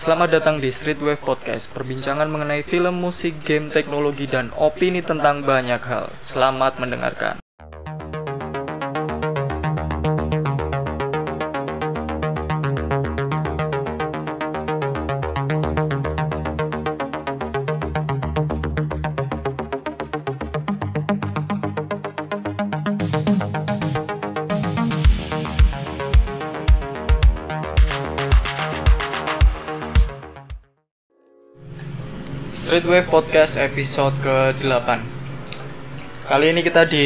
Selamat datang di Streetwave Podcast, perbincangan mengenai film, musik, game, teknologi, dan opini tentang banyak hal. Selamat mendengarkan. Streetwave Podcast episode ke-8 Kali ini kita di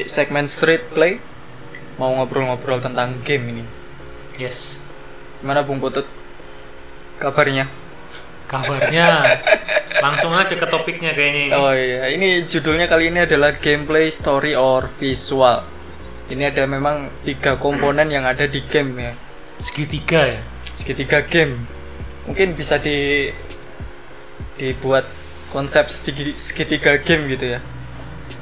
segmen Street Play Mau ngobrol-ngobrol tentang game ini Yes. Gimana Bung Putut? Kabarnya? Kabarnya langsung aja ke topiknya kayaknya ini. Oh iya, ini judulnya kali ini adalah gameplay, story, or visual Ini ada memang tiga komponen yang ada di game ya Segitiga ya. Segitiga game Mungkin bisa di dibuat konsep segitiga, game gitu ya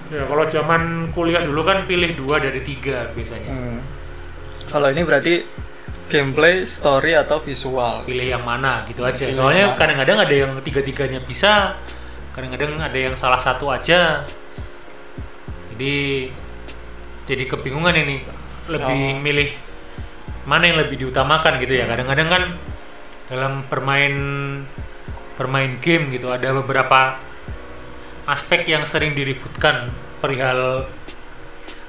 Ya kalau zaman kuliah dulu kan pilih dua dari tiga biasanya. Hmm. Kalau ini berarti gameplay, story atau visual. Pilih yang mana gitu aja. Pilih Soalnya kadang-kadang ada yang tiga-tiganya bisa, kadang-kadang ada yang salah satu aja. Jadi jadi kebingungan ini lebih Oh. milih mana yang lebih diutamakan gitu ya. Kadang-kadang kan dalam bermain bermain game gitu ada beberapa aspek yang sering diributkan perihal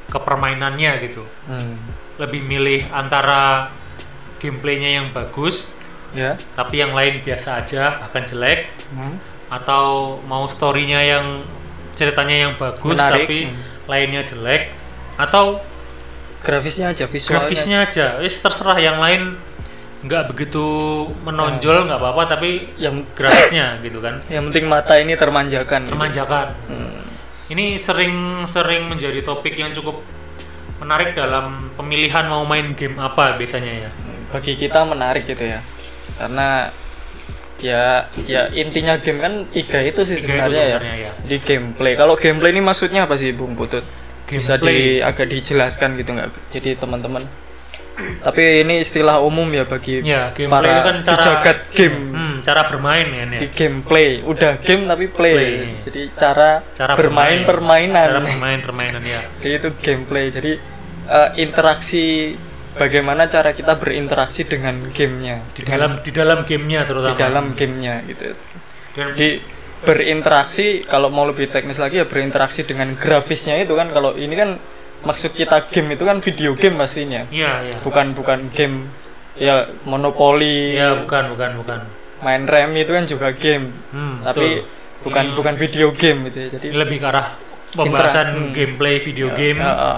kepermainannya gitu. Hmm. Lebih milih antara gameplaynya yang bagus Ya. tapi yang lain biasa aja bahkan jelek Hmm. atau mau storynya yang ceritanya yang bagus Menarik, tapi hmm. lainnya jelek atau Grafisnya aja, visualnya. grafisnya aja wis terserah yang lain nggak begitu menonjol nggak apa-apa tapi Yang grafisnya gitu kan yang penting mata ini termanjakan. gitu. termanjakan Hmm. ini sering-sering menjadi topik yang cukup menarik dalam pemilihan mau main game apa biasanya ya Bagi kita menarik gitu ya. Karena ya ya intinya game kan tiga itu sih Tiga itu sebenarnya, sebenarnya ya. ya. Di gameplay. Kalau gameplay ini maksudnya apa sih Bung Putut? Bisa di Gameplay. agak dijelaskan gitu nggak? Jadi teman-teman. Tapi ini istilah umum ya bagi ya para itu kan cara pejagat game. hmm, cara bermain ya, di gameplay. Udah game tapi play, Play. jadi cara, cara bermain permainan. Cara bermain permainan ya. Jadi itu gameplay. Jadi eh, interaksi bagaimana cara kita berinteraksi dengan gamenya. Di dalam di dalam gamenya di terutama dalam gamenya gitu. Dan di berinteraksi kalau mau lebih teknis lagi ya berinteraksi dengan grafisnya itu kan kalau ini kan maksud kita game itu kan video game pastinya iya iya bukan bukan game ya monopoli iya bukan bukan bukan main rem itu kan juga game hmm, tapi betul. bukan Ini- bukan video game gitu ya. Jadi lebih ke arah pembahasan hmm. gameplay video game ya, ya.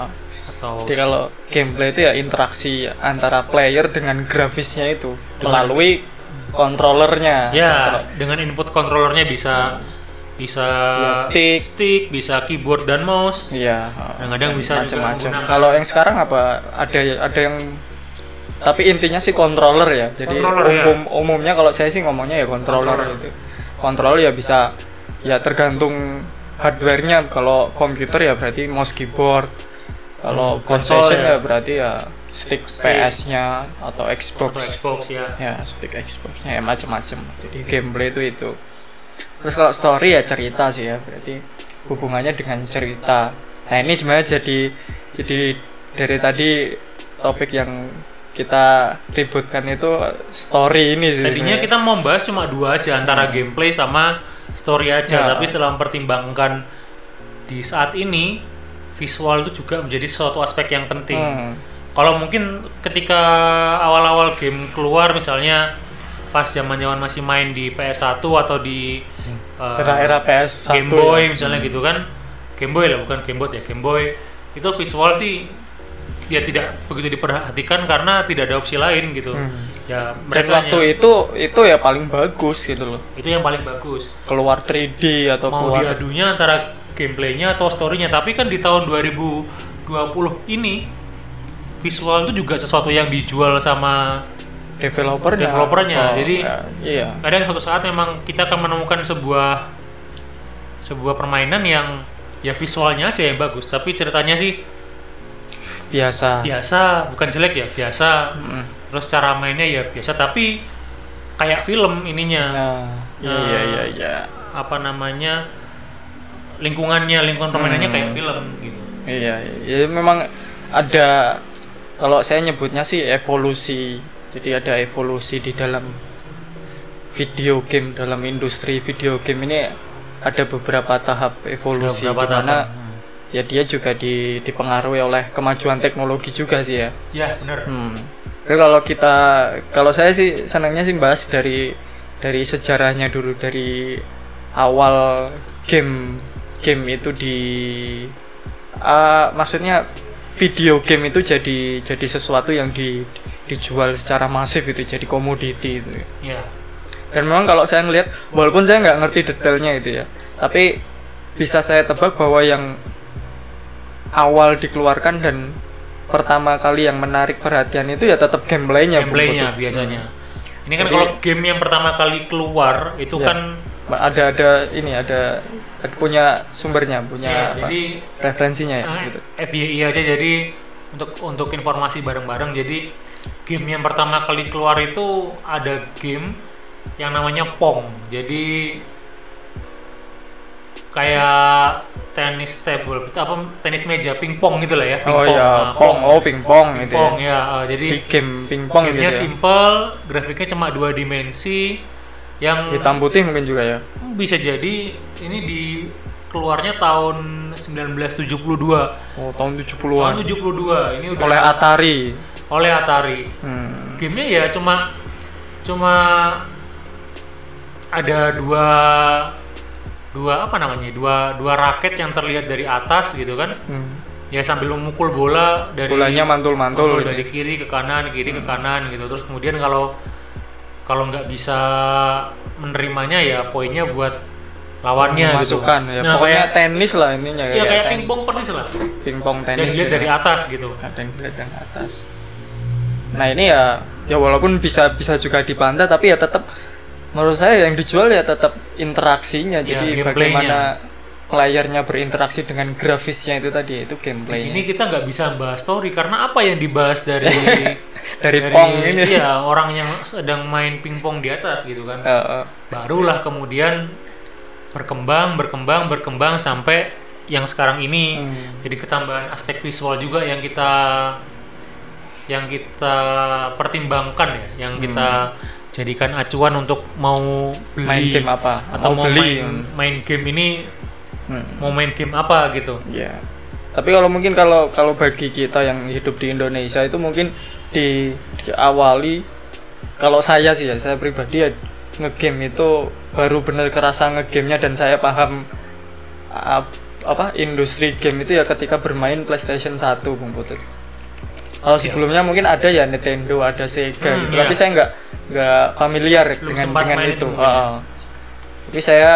atau Jadi kalau gameplay itu ya interaksi antara player dengan grafisnya itu Dengan- melalui kontrolernya. ya Kalau- dengan input controllernya bisa bisa Ya, stick. stick bisa keyboard dan mouse Iya. Kadang-kadang bisa macam-macam. Kalau yang sekarang apa? Ada ada yang tapi intinya sih controller ya. Jadi Controller, ya. umum umumnya kalau saya sih ngomongnya ya controller, Controller. gitu. Controller ya bisa ya tergantung hardware-nya. Kalau komputer ya berarti mouse keyboard. Kalau Hmm, konsol ya. ya berarti ya stick Stick. PS-nya atau Xbox. atau Xbox ya Ya, stick Xbox-nya ya macam-macam. Jadi gameplay itu itu. Terus kalau story ya cerita sih ya, berarti hubungannya dengan cerita. Nah, ini sebenarnya jadi jadi dari tadi topik yang kita ributkan itu story ini sih. Tadinya kita mau bahas cuma dua aja antara gameplay sama story aja, Ya. tapi setelah mempertimbangkan di saat ini visual itu juga menjadi suatu aspek yang penting. Hmm. Kalau mungkin ketika awal-awal game keluar misalnya pas zaman-zaman masih main di PS1 atau di eh, Era-era PS1 Game Boy ya. misalnya gitu kan. Game Boy lah bukan Game Boy ya, Game Boy. Itu visual sih ya tidak begitu diperhatikan karena tidak ada opsi lain gitu. Hmm. Ya Dan mereka waktu itu itu ya paling bagus gitu loh. itu yang paling bagus Keluar 3D atau mau keluar diadunya antara gameplaynya atau storynya tapi kan di tahun 2020 ini visual itu juga sesuatu yang dijual sama developernya. Developernya, Oh, jadi- ya, iya. kadang suatu saat memang kita akan menemukan sebuah sebuah permainan yang ya visualnya aja yang bagus tapi ceritanya sih Biasa. biasa bukan jelek ya biasa Mm. terus cara mainnya ya biasa tapi kayak film ininya Nah, iya Nah. iya iya iya. apa namanya lingkungannya lingkungan permainannya Hmm. kayak film gitu Iya, iya, memang ada kalau saya nyebutnya sih evolusi. Jadi ada evolusi di dalam video game dalam industri video game ini ada beberapa tahap evolusi beberapa di mana tahapan. Hmm. ya dia juga di, dipengaruhi oleh kemajuan teknologi juga sih ya. ya benar Hmm. Jadi kalau kita kalau saya sih senangnya sih bahas dari dari sejarahnya dulu dari awal game game itu di ah, maksudnya video game itu jadi jadi sesuatu yang di dijual secara masif itu jadi komoditi itu. ya Dan memang kalau saya ngelihat walaupun saya nggak ngerti detailnya itu ya, tapi bisa saya tebak bahwa yang awal dikeluarkan dan pertama kali yang menarik perhatian itu ya tetap gameplaynya. Gameplaynya biasanya ini kan Jadi- kalau game yang pertama kali keluar itu Ya. kan ada ada ini ada, ada punya sumbernya, punya ya, apa, jadi referensinya ya. Ah, gitu. FYI aja jadi untuk untuk informasi bareng-bareng jadi game yang pertama kali keluar itu ada game yang namanya Pong jadi kayak tenis table apa tenis meja pingpong gitu lah ya Oh pingpong. iya, Ah, pong, oh pingpong gitu pingpong ya. ya ah, jadi Di game pingpong gitu ya. simple grafiknya cuma dua dimensi yang Hitam putih mungkin juga ya. bisa jadi ini di keluarnya tahun 1972 Oh, tahun tahun 70-an. 72 ini udah Oleh Atari. Oleh Atari Hmm. gamenya ya cuma cuma ada dua dua apa namanya dua dua raket yang terlihat dari atas gitu kan Hmm. ya sambil memukul bola dari Bolanya mantul-mantul mantul gitu. dari kiri ke kanan kiri ke kanan gitu terus kemudian kalau kalau nggak bisa menerimanya ya poinnya buat lawannya gitu Masukkan ya. nah, Pokoknya kayak tenis lah ininya ya kayak ten- pingpong persis lah pingpong dan tenis. dilihat ya. dari atas gitu ada yang dari atas. Nah ini ya ya walaupun bisa bisa juga dibantah tapi ya tetap menurut saya yang dijual ya tetap interaksinya. Ya, Jadi bagaimana playernya berinteraksi dengan grafisnya itu tadi itu di gameplay. sini kita nggak bisa bahas story karena apa yang dibahas dari Dari Pong ini. iya orang yang sedang main pingpong di atas gitu kan Eh, eh. barulah kemudian berkembang berkembang berkembang sampai yang sekarang ini Hmm. jadi ketambahan aspek visual juga yang kita yang kita pertimbangkan ya yang kita jadikan acuan untuk mau beli Hmm. main game apa? atau mau, beli? main main game ini Hmm. mau main game apa gitu Ya. Tapi kalau mungkin kalau kalau bagi kita yang hidup di Indonesia itu mungkin di diawali kalau saya sih ya saya pribadi ya ngegame itu baru bener kerasa ngegamenya dan saya paham ap- apa industri game itu ya ketika bermain PlayStation 1 Bung Putut. Kalau sebelumnya mungkin ada ya Nintendo, ada Sega Hmm, gitu. iya. Tapi saya nggak nggak familiar Belum dengan dengan itu. Heeh. Tapi saya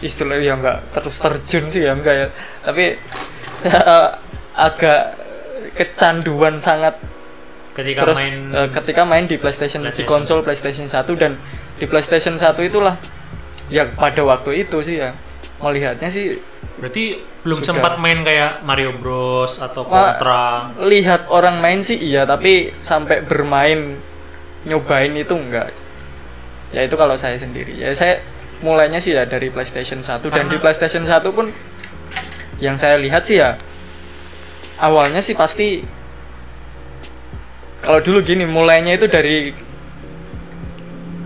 istilahnya ya nggak terus terjun sih ya enggak ya. Tapi agak kecanduan sangat ketika terus main eh, ketika main di PlayStation, di PlayStation. konsol PlayStation 1 dan di PlayStation 1 itulah ya pada waktu itu sih ya melihatnya sih berarti belum Sudah. sempat main kayak Mario Bros atau Wah, Contra? lihat orang main sih iya tapi sampai bermain nyobain itu enggak. Ya itu kalau saya sendiri. Ya saya mulainya sih ya dari PlayStation 1 dan di PlayStation 1 pun yang saya lihat sih ya awalnya sih pasti kalau dulu gini mulainya itu dari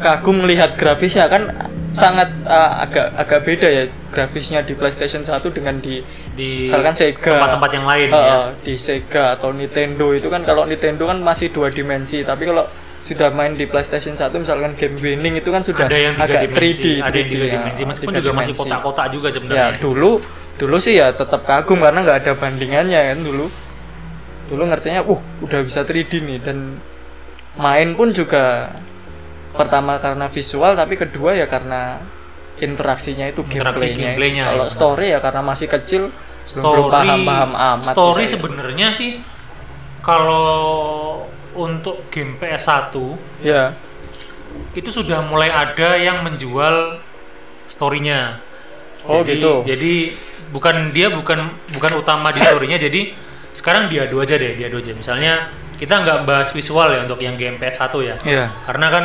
kagum melihat grafisnya kan sangat uh, agak agak beda ya grafisnya di PlayStation 1 dengan di di misalkan Sega tempat-tempat yang lain Uh, ya. di Sega atau Nintendo itu kan kalau Nintendo kan masih dua dimensi tapi kalau sudah main di PlayStation 1 misalkan game winning itu kan sudah ada yang agak dimensi, 3D, ada yang tiga 3D, ya, dimensi, meskipun juga masih dimensi. kotak-kotak juga Ya sebenarnya. dulu dulu sih ya tetap kagum karena nggak ada bandingannya kan dulu. Dulu ngertinya, uh udah bisa 3D nih dan main pun juga pertama karena visual tapi kedua ya karena interaksinya itu Interaksi gameplaynya. gameplaynya, Kalau ya. story ya karena masih kecil story belum paham-paham amat. story sebenarnya sih kalau untuk game PS1 Ya. itu sudah mulai ada yang menjual storynya. Oh, jadi, gitu. Jadi bukan dia bukan bukan utama di storynya. jadi sekarang diadu aja deh, diadu aja. Misalnya kita nggak bahas visual ya untuk yang game PS1 ya. Iya. Karena kan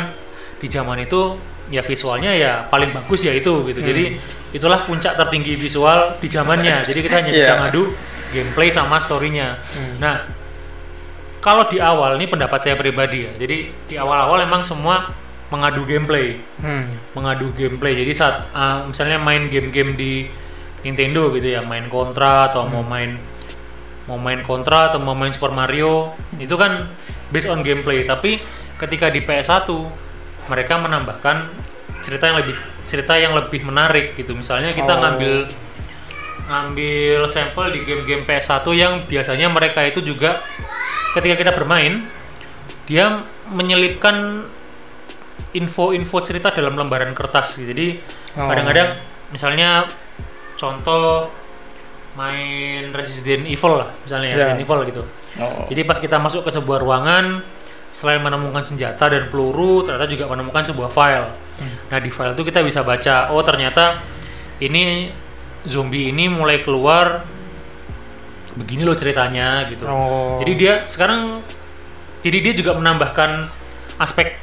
di zaman itu ya visualnya ya paling bagus ya itu gitu. Jadi itulah puncak tertinggi visual di zamannya. Jadi kita hanya bisa Iya. ngadu gameplay sama storynya. Hmm. Nah, kalau di awal ini pendapat saya pribadi ya. Jadi di awal-awal emang semua mengadu gameplay, Hmm. mengadu gameplay. Jadi saat uh, misalnya main game-game di Nintendo gitu ya, main Contra atau mau main mau main Contra atau mau main Super Mario, itu kan based on gameplay. Tapi ketika di PS1 mereka menambahkan cerita yang lebih cerita yang lebih menarik gitu. Misalnya kita Oh. ngambil ngambil sampel di game-game PS1 yang biasanya mereka itu juga ketika kita bermain dia menyelipkan info-info cerita dalam lembaran kertas gitu. Jadi Oh. kadang-kadang misalnya contoh main Resident Evil lah misalnya ya, Ya. Resident Evil gitu. Oh. Jadi pas kita masuk ke sebuah ruangan selain menemukan senjata dan peluru ternyata juga menemukan sebuah file. Hmm. Nah, di file itu kita bisa baca, oh ternyata ini zombie ini mulai keluar begini loh ceritanya gitu. Oh. Jadi dia sekarang jadi dia juga menambahkan aspek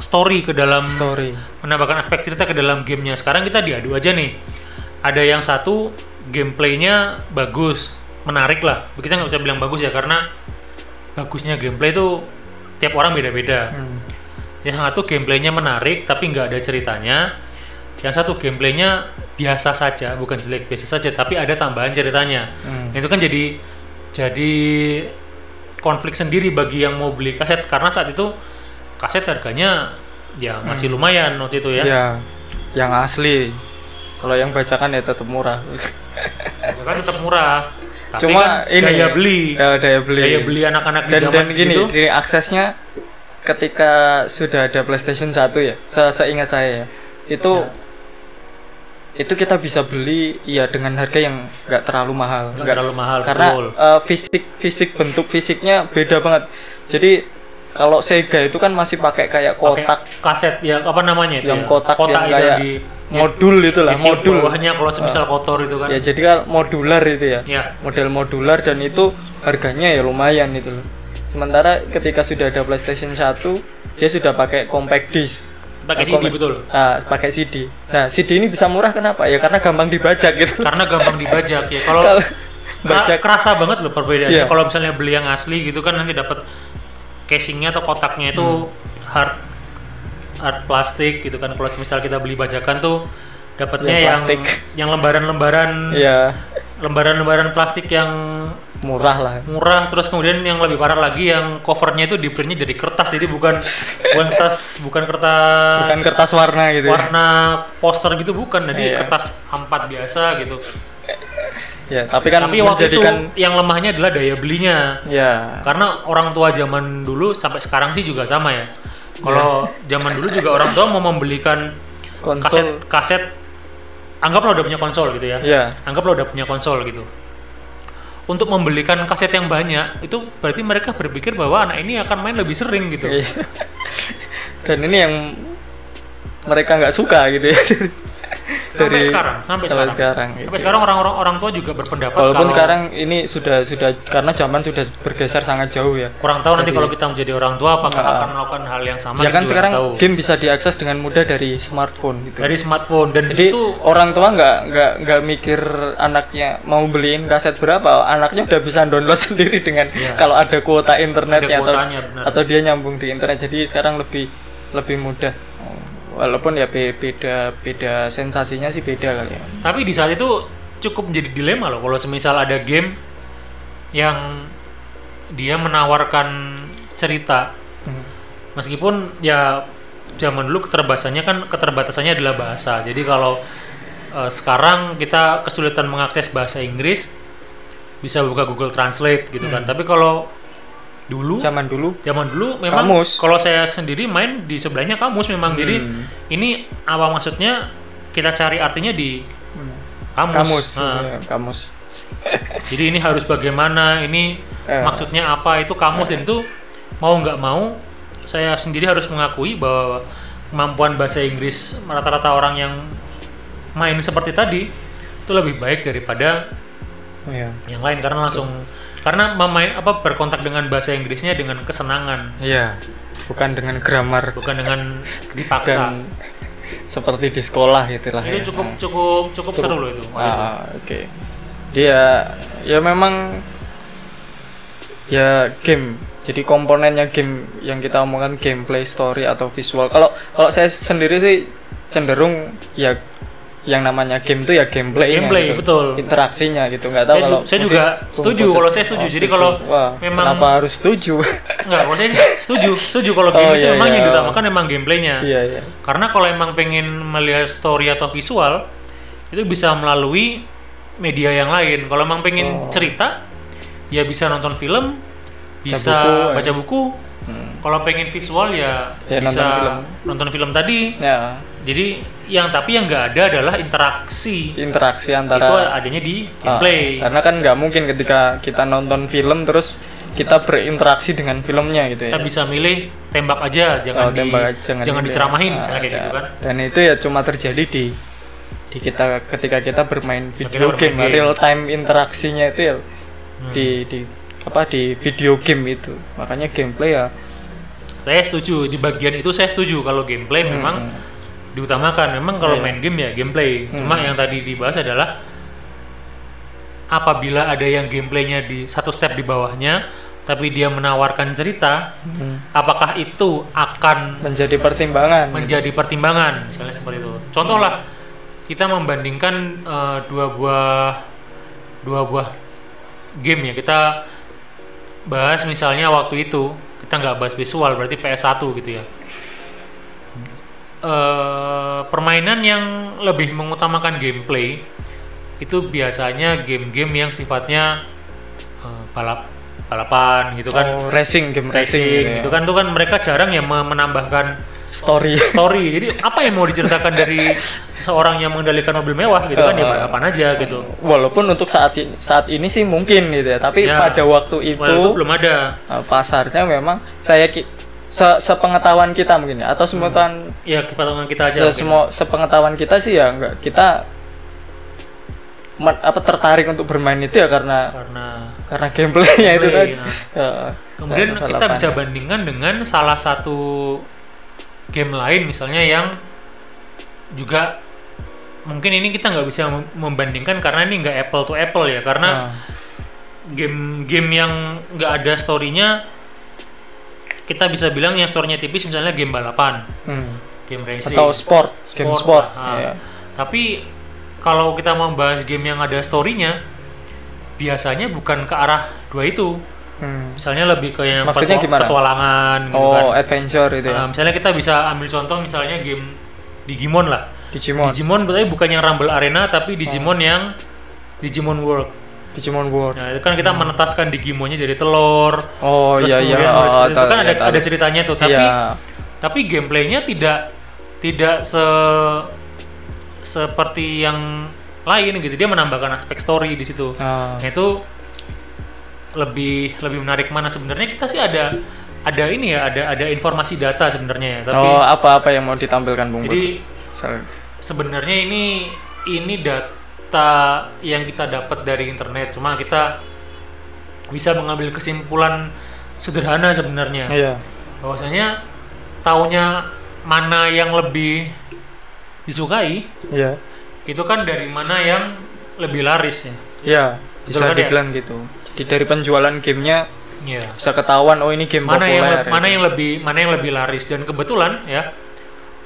story ke dalam story. menambahkan aspek cerita ke dalam gamenya. Sekarang kita diadu aja nih. Ada yang satu gameplaynya bagus, menarik lah. Kita nggak bisa bilang bagus ya karena bagusnya gameplay itu tiap orang beda-beda. Hmm. Yang satu gameplaynya menarik tapi nggak ada ceritanya. Yang satu gameplaynya biasa saja, bukan jelek biasa saja, tapi ada tambahan ceritanya. Hmm. Itu kan jadi jadi konflik sendiri bagi yang mau beli kaset karena saat itu kaset harganya ya masih lumayan waktu itu ya. Ya, yang asli. Kalau yang bacakan ya tetap murah. Itu kan tetap murah. Tapi Cuma kan ini daya beli, Ya, daya beli. daya beli anak-anak di dan zaman dan gini, segitu. di aksesnya ketika sudah ada PlayStation 1 ya, se seingat saya ya, itu itu kita bisa beli ya dengan harga yang nggak terlalu mahal. Nggak terlalu mahal, Karena betul. eh, fisik fisik bentuk fisiknya beda banget. Jadi kalau Sega itu kan masih pakai kayak kotak kaset ya apa namanya itu yang ya? kotak, yang itu kayak di modul itu lah, modul. bawahnya kalau semisal kotor itu kan. Ya jadi kan modular itu ya. Ya. Model modular dan itu harganya ya lumayan itu loh. Sementara ketika sudah ada PlayStation 1, dia sudah pakai compact disc. Pakai Nah, CD betul. Ah, pakai CD. Nah, CD ini bisa murah kenapa? Ya karena gampang dibajak gitu. Karena gampang dibajak ya. Kalau bajak kerasa banget loh perbedaannya. Iya. Kalau misalnya beli yang asli gitu kan nanti dapat casingnya atau kotaknya itu Hmm. hard hard plastik gitu kan. Kalau misal kita beli bajakan tuh dapatnya Yang yang plastik. yang lembaran-lembaran ya lembaran-lembaran plastik yang murah lah. murah terus kemudian yang lebih parah lagi yang covernya itu di printnya dari kertas jadi bukan bukan kertas bukan kertas Bukan kertas warna gitu. ya. warna poster gitu bukan jadi Iya. kertas A4 biasa gitu Ya, tapi kan tapi waktu itu yang lemahnya adalah daya belinya. Ya. Karena orang tua zaman dulu sampai sekarang sih juga sama ya. Kalau zaman dulu juga orang tua mau membelikan kaset konsol kaset anggaplah udah punya konsol gitu ya. Ya. Anggaplah udah punya konsol gitu. Untuk membelikan kaset yang banyak itu berarti mereka berpikir bahwa anak ini akan main lebih sering gitu. Iya. Dan ini yang mereka nggak suka gitu ya. sampai sekarang sampai, sekarang sekarang. gitu. sampai sekarang orang-orang orang tua juga berpendapat Walaupun kalau sekarang ini sudah sudah karena zaman sudah bergeser sangat jauh ya. kurang tahu nanti Jadi- kalau kita menjadi orang tua apakah Nah. akan melakukan hal yang sama ya kan sekarang tahu. game bisa diakses dengan mudah dari smartphone gitu. dari smartphone dan Jadi itu orang tua nggak nggak nggak mikir anaknya mau beliin kaset berapa, anaknya udah bisa download sendiri dengan Iya. kalau ada kuota internetnya Ada atau benar. atau dia nyambung di internet. Jadi sekarang lebih lebih mudah. Walaupun ya be- beda beda sensasinya sih beda kali ya. tapi di saat itu cukup menjadi dilema loh kalau semisal ada game yang dia menawarkan cerita Hmm. meskipun ya zaman dulu keterbatasannya kan keterbatasannya adalah bahasa jadi kalau eh, sekarang kita kesulitan mengakses bahasa Inggris bisa buka Google Translate gitu kan tapi kalau dulu Zaman dulu zaman dulu memang Kamus. kalau saya sendiri main di sebelahnya kamus memang jadi Hmm. ini apa maksudnya kita cari artinya di kamus, kamus, Nah, ya, kamus. jadi ini harus bagaimana ini Eh. maksudnya apa itu kamus dan itu mau nggak mau saya sendiri harus mengakui bahwa kemampuan bahasa Inggris rata-rata orang yang main seperti tadi itu lebih baik daripada Iya. yang lain karena langsung karena memain apa berkontak dengan bahasa Inggrisnya dengan kesenangan Iya. bukan dengan grammar bukan dengan dipaksa dan seperti di sekolah gitulah itu ya. cukup Nah. cukup cukup seru loh itu Ah, oke. Dia ya memang ya game. Jadi komponennya game yang kita omongkan gameplay, story atau visual. Kalau kalau saya sendiri sih cenderung ya yang namanya game itu ya gameplay Gameplay, gitu. betul. Interaksinya gitu. Nggak tahu Saya kalau saya juga setuju, kalau saya setuju. Jadi kalau Wah, memang- kenapa harus setuju? Enggak, kalau saya setuju, setuju kalau game Oh, itu iya, memang iya. yang diutamakan memang gameplaynya. Iya, iya. Karena kalau emang pengen melihat story atau visual, itu bisa melalui media yang lain. Kalau emang pengen Oh. cerita, ya bisa nonton film, bisa buku, ya. baca buku. Hmm. Kalau pengen visual ya, Ya, bisa nonton film. nonton film tadi. Ya, Jadi yang tapi yang nggak ada adalah interaksi. interaksi Itu antara adanya di Ah, gameplay. karena kan nggak mungkin ketika kita nonton film terus kita berinteraksi dengan filmnya gitu ya. Kita bisa milih tembak aja, jangan Oh, di tembak, jangan, ini. diceramahin, Ah, misalnya kayak ada. gitu kan. Dan itu ya cuma terjadi di di kita ketika kita bermain kita video bermain game, game. real time interaksinya itu ya Hmm. di di apa di video game itu. Makanya gameplay ya Saya setuju di bagian itu saya setuju kalau gameplay Hmm, memang diutamakan. Memang kalau Iya. main game ya gameplay. Cuma Hmm. yang tadi dibahas adalah apabila ada yang gameplaynya di satu step di bawahnya, tapi dia menawarkan cerita, hmm, apakah itu akan menjadi pertimbangan. menjadi pertimbangan misalnya seperti itu. Contoh lah kita membandingkan eh, dua buah dua buah game ya kita bahas misalnya waktu itu kita nggak bahas visual berarti PS1 gitu ya. Eh, permainan yang lebih mengutamakan gameplay itu biasanya game-game yang sifatnya eh, balap balapan gitu kan Oh, racing game racing, racing gitu, ya. gitu kan itu kan mereka jarang ya me- menambahkan story. story. Jadi apa yang mau diceritakan dari seorang yang mengendalikan mobil mewah gitu kan ya Uh, balapan aja gitu. Walaupun untuk saat saat ini sih mungkin gitu ya, tapi Ya. pada waktu itu itu belum ada. uh, pasarnya memang saya ki- se- sepengetahuan kita mungkin ya? Atau sepengetahuan Ya kita kita aja. se- semua sepengetahuan kita sih ya enggak. Kita apa tertarik untuk bermain itu ya karena Karena karena gameplaynya itu kan. Gameplay, ya. Kemudian kita bisa bandingkan dengan salah satu game lain misalnya yang juga mungkin ini kita nggak bisa mem- membandingkan karena ini nggak apple to apple ya. Karena Nah, game-game yang nggak ada storynya kita bisa bilang yang storynya tipis misalnya game balapan hmm. game racing atau sport, game sport. Ah. ya. Tapi kalau kita mau bahas game yang ada story-nya, biasanya bukan ke arah dua itu. Hmm. Misalnya lebih ke yang Maksudnya petua- gimana? petualangan gitu kan. Oh, adventure itu ya. Ah, misalnya kita bisa ambil contoh misalnya game Digimon lah. Digimon. Digimon berarti bukan yang Rumble Arena tapi Digimon yang Digimon World. Digimon World. Nah, itu kan kita menetaskan Digimonnya dari telur. Oh terus iya iya. Oh, seperti itu kan iya, ada ada ceritanya tuh, tapi Iya. tapi gameplaynya tidak tidak se seperti yang lain gitu dia menambahkan aspek story di situ Ah. nah itu lebih lebih menarik mana sebenarnya kita sih ada ada ini ya ada ada informasi data sebenarnya ya tapi oh, apa-apa yang mau ditampilkan Bung jadi sebenarnya ini ini data yang kita dapat dari internet cuma kita bisa mengambil kesimpulan sederhana sebenarnya Iya. bahwasanya taunya mana yang lebih disukai Iya. itu kan dari mana yang lebih laris ya. Iya, bisa kan ya? dibilang gitu. Jadi dari penjualan gamenya Iya. bisa ketahuan oh ini game Mana yang mana gitu. yang lebih mana yang lebih laris dan kebetulan ya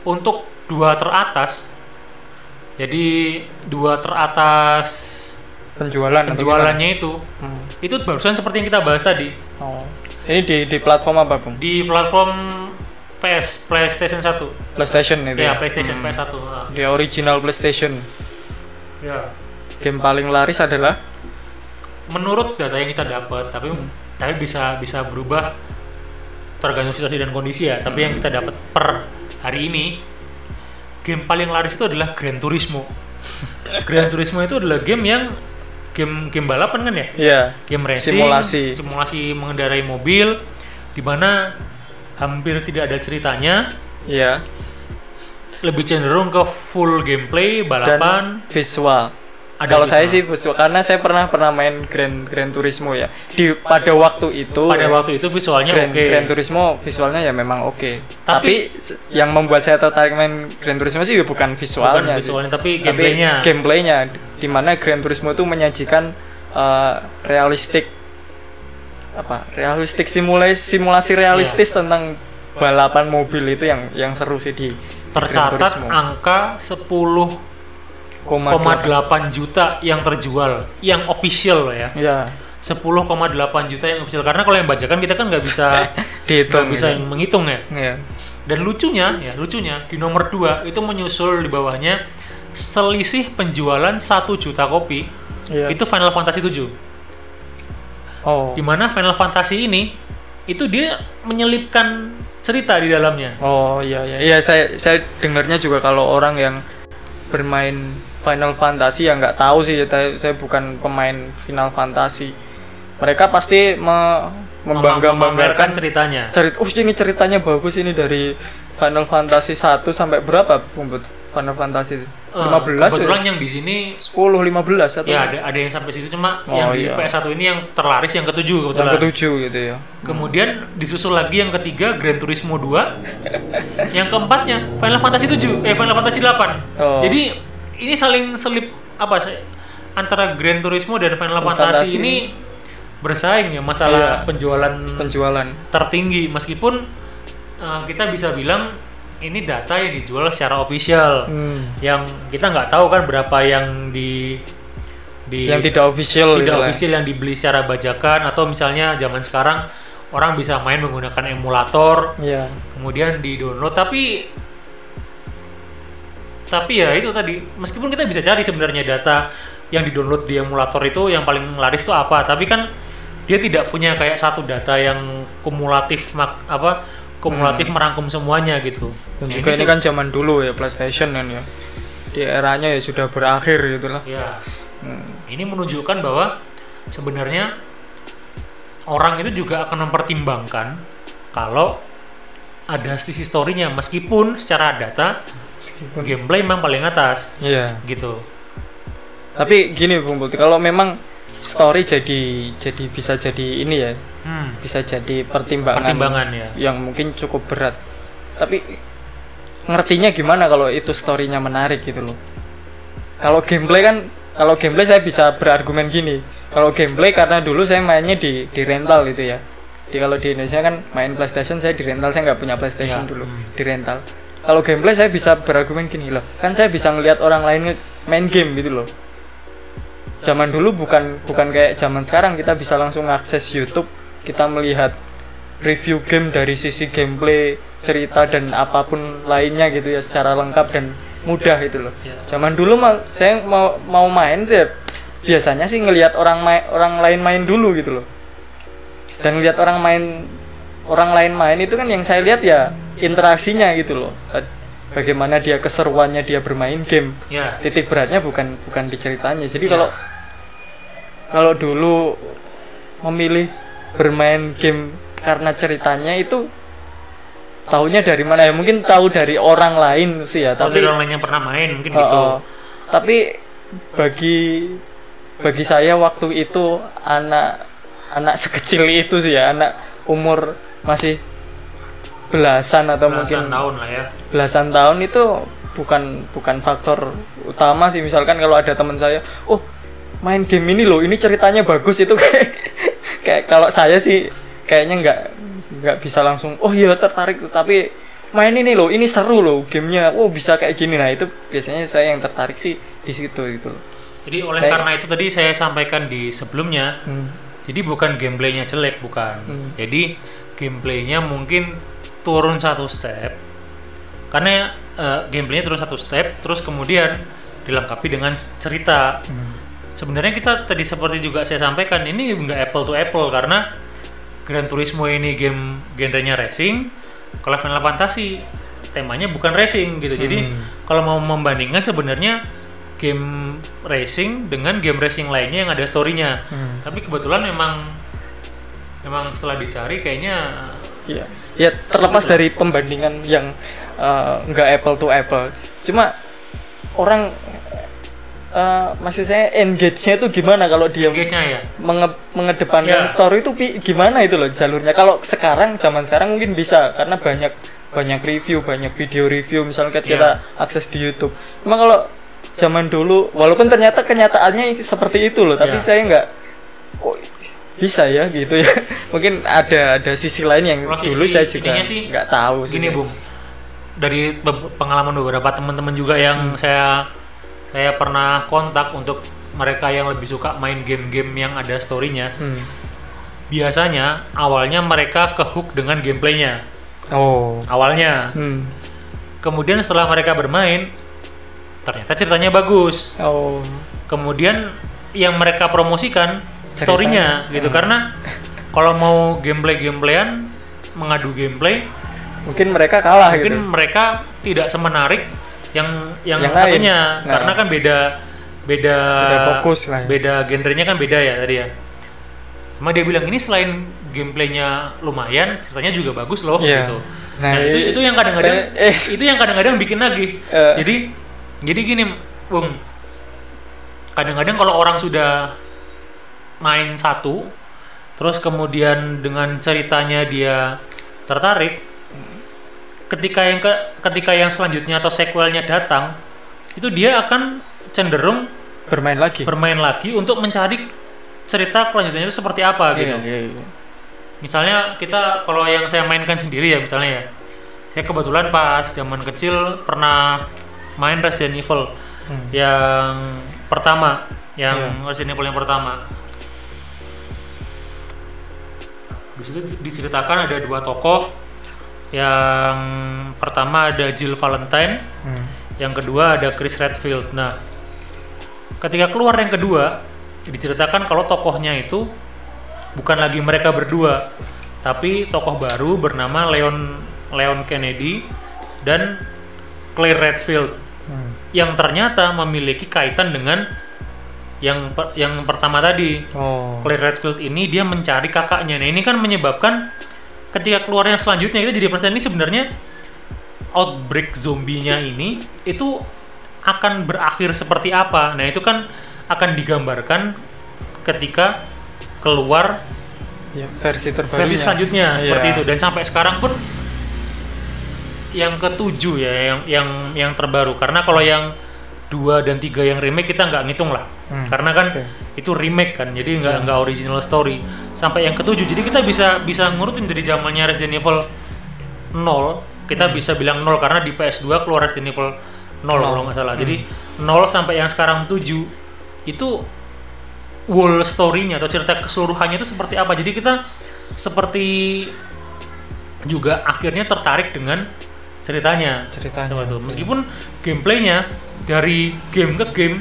untuk dua teratas jadi dua teratas penjualan penjualannya itu? Hmm. itu barusan seperti yang kita bahas tadi Oh. Ini di di platform apa, Bung? di platform PS PlayStation 1 PlayStation itu. ya ya? PlayStation Hmm. PS1 ah. Di original PlayStation. ya Game paling laris adalah menurut data yang kita dapat tapi Hmm. tapi bisa bisa berubah tergantung situasi dan kondisi ya tapi yang kita dapat per hari ini game paling laris itu adalah Gran Turismo Gran Turismo itu adalah game yang game game balapan kan ya Iya. game racing Simulasi. simulasi mengendarai mobil di mana hampir tidak ada ceritanya Iya. lebih cenderung ke full gameplay balapan Dan visual. Ada kalau saya sih visual karena saya pernah pernah main Grand Grand Turismo ya. Di pada waktu itu pada waktu itu visualnya Grand, oke Grand Turismo visualnya ya memang oke. Tapi- Tapi, yang membuat saya tertarik main Grand Turismo sih ya bukan visualnya, bukan sih. visualnya tapi Tapi gameplaynya gameplaynya di mana Grand Turismo itu menyajikan eh, realistik apa? Realistik simulasi simulasi realistis Iya. tentang balapan mobil itu yang yang seru sih di Grand tercatat angka 10,8 Koma delapan. juta yang terjual yang official loh ya Ya, 10,8 juta yang official karena kalau yang bajakan kita kan nggak bisa dihitung nggak bisa gitu. menghitung ya Ya. dan lucunya ya lucunya di nomor 2 itu menyusul di bawahnya selisih penjualan 1 juta kopi Iya. itu Final Fantasy 7 Oh. di mana Final Fantasy ini itu dia menyelipkan cerita di dalamnya Oh iya iya iya saya saya dengarnya juga kalau orang yang bermain Final Fantasy ya nggak tahu sih saya, saya bukan pemain Final Fantasy. Mereka pasti me, membangga-banggakan ceritanya cerita. Oh ini ceritanya bagus ini dari Final Fantasy 1 sampai berapa Bumbut? Final Fantasy Eh, 15 kebetulan ya? yang di sini 10 15 atau ya ada ada yang sampai situ cuma Oh, yang di iya. PS1 ini yang terlaris yang ketujuh yang kebetulan ketujuh gitu ya. Kemudian disusul lagi yang ketiga Gran Turismo 2. yang keempatnya Final Fantasy 7, eh Final Fantasy 8. Oh. Jadi ini saling selip apa antara Gran Turismo dan Final Fantasy Fantasy ini bersaing ya masalah Iya. penjualan Penjualan. tertinggi meskipun uh, kita bisa bilang ini data yang dijual secara official. Hmm. Yang kita nggak tahu kan berapa yang di di Yang tidak official tidak gitu lah. official yang dibeli secara bajakan atau misalnya zaman sekarang orang bisa main menggunakan emulator Iya. kemudian di download tapi tapi ya itu tadi meskipun kita bisa cari sebenarnya data yang di download di emulator itu yang paling laris itu apa tapi kan dia tidak punya kayak satu data yang kumulatif mak apa kumulatif merangkum semuanya gitu Dan Ya, juga ini se- kan zaman dulu ya PlayStation kan ya. Di eranya ya sudah berakhir gitu lah. ya Hmm. ini menunjukkan bahwa sebenarnya orang itu juga akan mempertimbangkan kalau ada sisi story-nya meskipun secara data Meskipun- gameplay memang paling atas Iya. gitu Tapi gini Bung Putri, kalau memang story jadi jadi bisa jadi ini ya, hmm, bisa jadi pertimbangan, pertimbangan ya yang mungkin cukup berat. Tapi ngertinya gimana kalau itu story-nya menarik gitu loh. Kalau gameplay kan kalau gameplay saya bisa berargumen gini. Kalau gameplay karena dulu saya mainnya di di rental gitu ya. Di kalau di Indonesia kan main PlayStation saya di rental saya nggak punya PlayStation Ya, dulu hmm. di rental. Kalau gameplay saya bisa berargumen gini loh. Kan saya bisa ngelihat orang lain main game gitu loh. Zaman dulu bukan bukan kayak zaman sekarang kita bisa langsung akses YouTube, kita melihat review game dari sisi gameplay, cerita dan apa pun lainnya gitu ya secara lengkap dan mudah gitu loh. Ya. Zaman dulu mah saya mau mau main tuh ya, biasanya sih ngelihat orang main orang lain main dulu gitu loh. Dan lihat orang main orang lain main itu kan yang saya lihat ya interaksinya gitu loh. Bagaimana dia keseruannya dia bermain game. ya Titik beratnya bukan bukan di ceritanya. Jadi Ya. kalau kalau dulu memilih bermain game karena ceritanya itu taunya dari mana ya mungkin tahu dari orang lain sih ya tapi dari orang lain yang pernah main mungkin Oh, gitu tapi bagi bagi saya waktu itu anak anak sekecil itu sih ya anak umur masih belasan atau belasan mungkin tahun lah ya. Belasan tahun itu bukan bukan faktor utama sih. Misalkan kalau ada teman saya oh main game ini loh ini ceritanya bagus itu kayak kayak kalau saya sih kayaknya nggak nggak bisa langsung oh iya tertarik. Tapi main ini loh ini seru loh gamenya. Oh bisa kayak gini. Nah itu biasanya saya yang tertarik sih di situ loh jadi oleh Kayak- karena itu tadi saya sampaikan di sebelumnya Hmm. jadi bukan gameplaynya jelek bukan. Hmm. jadi gameplaynya mungkin turun satu step karena eh, gameplaynya turun satu step terus kemudian dilengkapi dengan cerita Hmm. sebenarnya kita tadi seperti juga saya sampaikan ini nggak apple to apple karena Gran Turismo ini game genrenya racing kalau Final Fantasy temanya bukan racing gitu jadi Hmm. kalau mau membandingkan sebenarnya game racing dengan game racing lainnya yang ada storynya Hmm. tapi kebetulan memang memang setelah dicari kayaknya Iya. Ya terlepas dari pembandingan yang eh, nggak apple to apple. Cuma orang eh, maksud saya engage-nya itu gimana kalau dia ya. menge- mengedepankan Ya. story itu gimana itu loh jalurnya kalau sekarang zaman sekarang mungkin bisa karena banyak banyak review banyak video review misalnya kita, Ya. akses di YouTube emang kalau zaman dulu walaupun ternyata kenyataannya seperti itu loh tapi Ya. saya nggak kok bisa ya gitu ya mungkin ada ada sisi lain yang Kalau dulu sisi saya juga sih, nggak tahu sih Gini Bung, dari pengalaman beberapa teman-teman juga yang saya saya pernah kontak untuk mereka yang lebih suka main game-game yang ada story-nya. Hmm. Biasanya awalnya mereka kehook dengan gameplaynya. oh Awalnya, hmm. kemudian setelah mereka bermain, ternyata ceritanya bagus. oh Kemudian yang mereka promosikan. Story-nya gitu Hmm. karena kalau mau gameplay-gameplayan mengadu gameplay mungkin mereka kalah mungkin gitu mereka tidak semenarik yang yang, Yang lain. satunya Nah. karena kan beda beda Beda fokus lah ya. beda genrenya kan beda ya tadi ya Cuma dia bilang ini selain gameplaynya lumayan ceritanya juga bagus loh Iya. gitu Nah, nah, itu itu yang kadang-kadang eh, itu yang kadang-kadang bikin lagi Eh. jadi jadi gini bung kadang-kadang kalau orang sudah main satu terus kemudian dengan ceritanya dia tertarik ketika yang ke, ketika yang selanjutnya atau sequelnya datang itu dia akan cenderung bermain lagi bermain lagi untuk mencari cerita kelanjutannya itu seperti apa gitu Iya, iya, iya. misalnya kita kalau yang saya mainkan sendiri ya misalnya ya saya kebetulan pas zaman kecil pernah main Resident Evil Hmm. yang pertama yang Iya. Resident Evil yang pertama di situ diceritakan ada dua tokoh yang pertama ada Jill Valentine Hmm. yang kedua ada Chris Redfield nah ketika keluar yang kedua diceritakan kalau tokohnya itu bukan lagi mereka berdua tapi tokoh baru bernama Leon Leon Kennedy dan Claire Redfield Hmm. yang ternyata memiliki kaitan dengan yang per- yang pertama tadi Oh. Claire Redfield ini dia mencari kakaknya nah ini kan menyebabkan ketika keluar yang selanjutnya kita jadi percaya ini sebenarnya outbreak zombinya ini itu akan berakhir seperti apa nah itu kan akan digambarkan ketika keluar Ya, versi terbarunya. versi selanjutnya seperti Iya. itu dan sampai sekarang pun yang ketujuh ya yang yang yang terbaru karena kalau yang dua dan tiga yang remake kita nggak ngitung lah. Hmm, karena kan oke. itu remake kan jadi nggak Hmm. nggak original story. Sampai yang ketujuh jadi kita bisa bisa ngurutin dari zamannya Resident Evil 0 kita Hmm. bisa bilang 0 karena di PS2 keluar Resident Evil 0 kalau nggak salah. Hmm. jadi 0 sampai yang sekarang 7 itu whole story-nya atau cerita keseluruhannya itu seperti apa. Jadi kita seperti juga akhirnya tertarik dengan ceritanya. Ceritanya, itu. Meskipun gameplaynya dari game ke game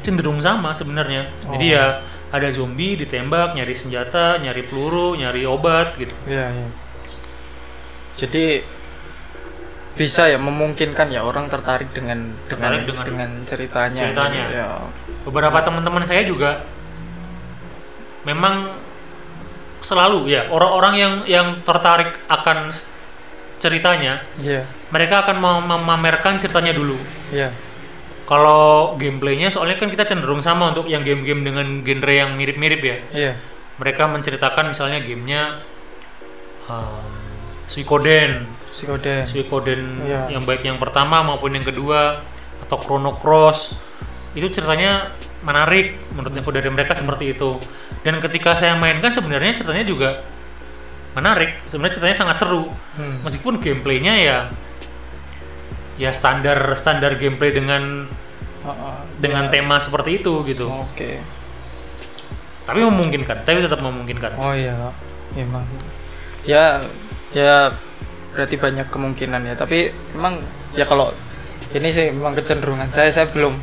cenderung sama sebenarnya jadi Oh. ya ada zombie ditembak nyari senjata nyari peluru nyari obat gitu Iya, iya. Jadi bisa ya memungkinkan ya orang tertarik dengan Tertarik dengan, dengan ceritanya. ceritanya. Ya. beberapa teman-teman saya juga memang selalu ya orang-orang yang yang tertarik akan ceritanya Iya, mereka akan mem- memamerkan ceritanya dulu iya. Kalau gameplaynya soalnya kan kita cenderung sama untuk yang game-game dengan genre yang mirip-mirip ya Iya. mereka menceritakan misalnya gamenya um, Suikoden Psikoden. Suikoden Iya. yang baik yang pertama maupun yang kedua atau Chrono Cross itu ceritanya menarik menurut info dari mereka seperti itu dan ketika saya mainkan sebenarnya ceritanya juga menarik sebenarnya ceritanya sangat seru Hmm. meskipun gameplaynya ya ya standar standar gameplay dengan Oh, oh. dengan Ya. tema seperti itu gitu Oke. tapi memungkinkan tapi tetap memungkinkan Oh iya, memang. Ya, ya berarti banyak kemungkinan ya. Tapi memang ya kalau ini sih memang kecenderungan saya saya belum.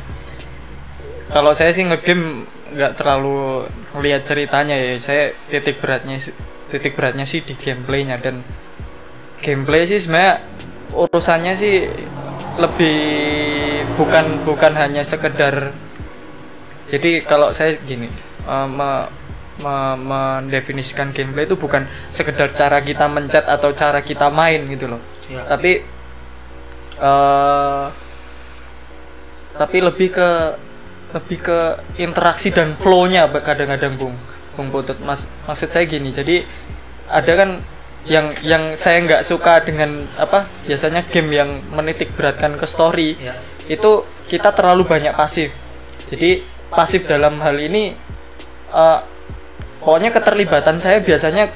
Kalau saya sih ngegame nggak terlalu melihat ceritanya ya. Saya titik beratnya titik beratnya sih di gameplaynya dan gameplay sih sebenarnya urusannya sih lebih bukan bukan hanya sekedar jadi kalau saya gini eh, me- me- mendefinisikan gameplay itu bukan sekedar cara kita mencet atau cara kita main gitu loh. Ya. Tapi eh tapi lebih ke lebih ke interaksi dan flow-nya kadang-kadang Bung. Bung Putut Mas maksud saya gini jadi ada kan yang yang saya nggak suka dengan apa biasanya game yang menitik beratkan ke story Ya. itu kita terlalu banyak pasif jadi pasif dalam hal ini eh, pokoknya keterlibatan saya biasanya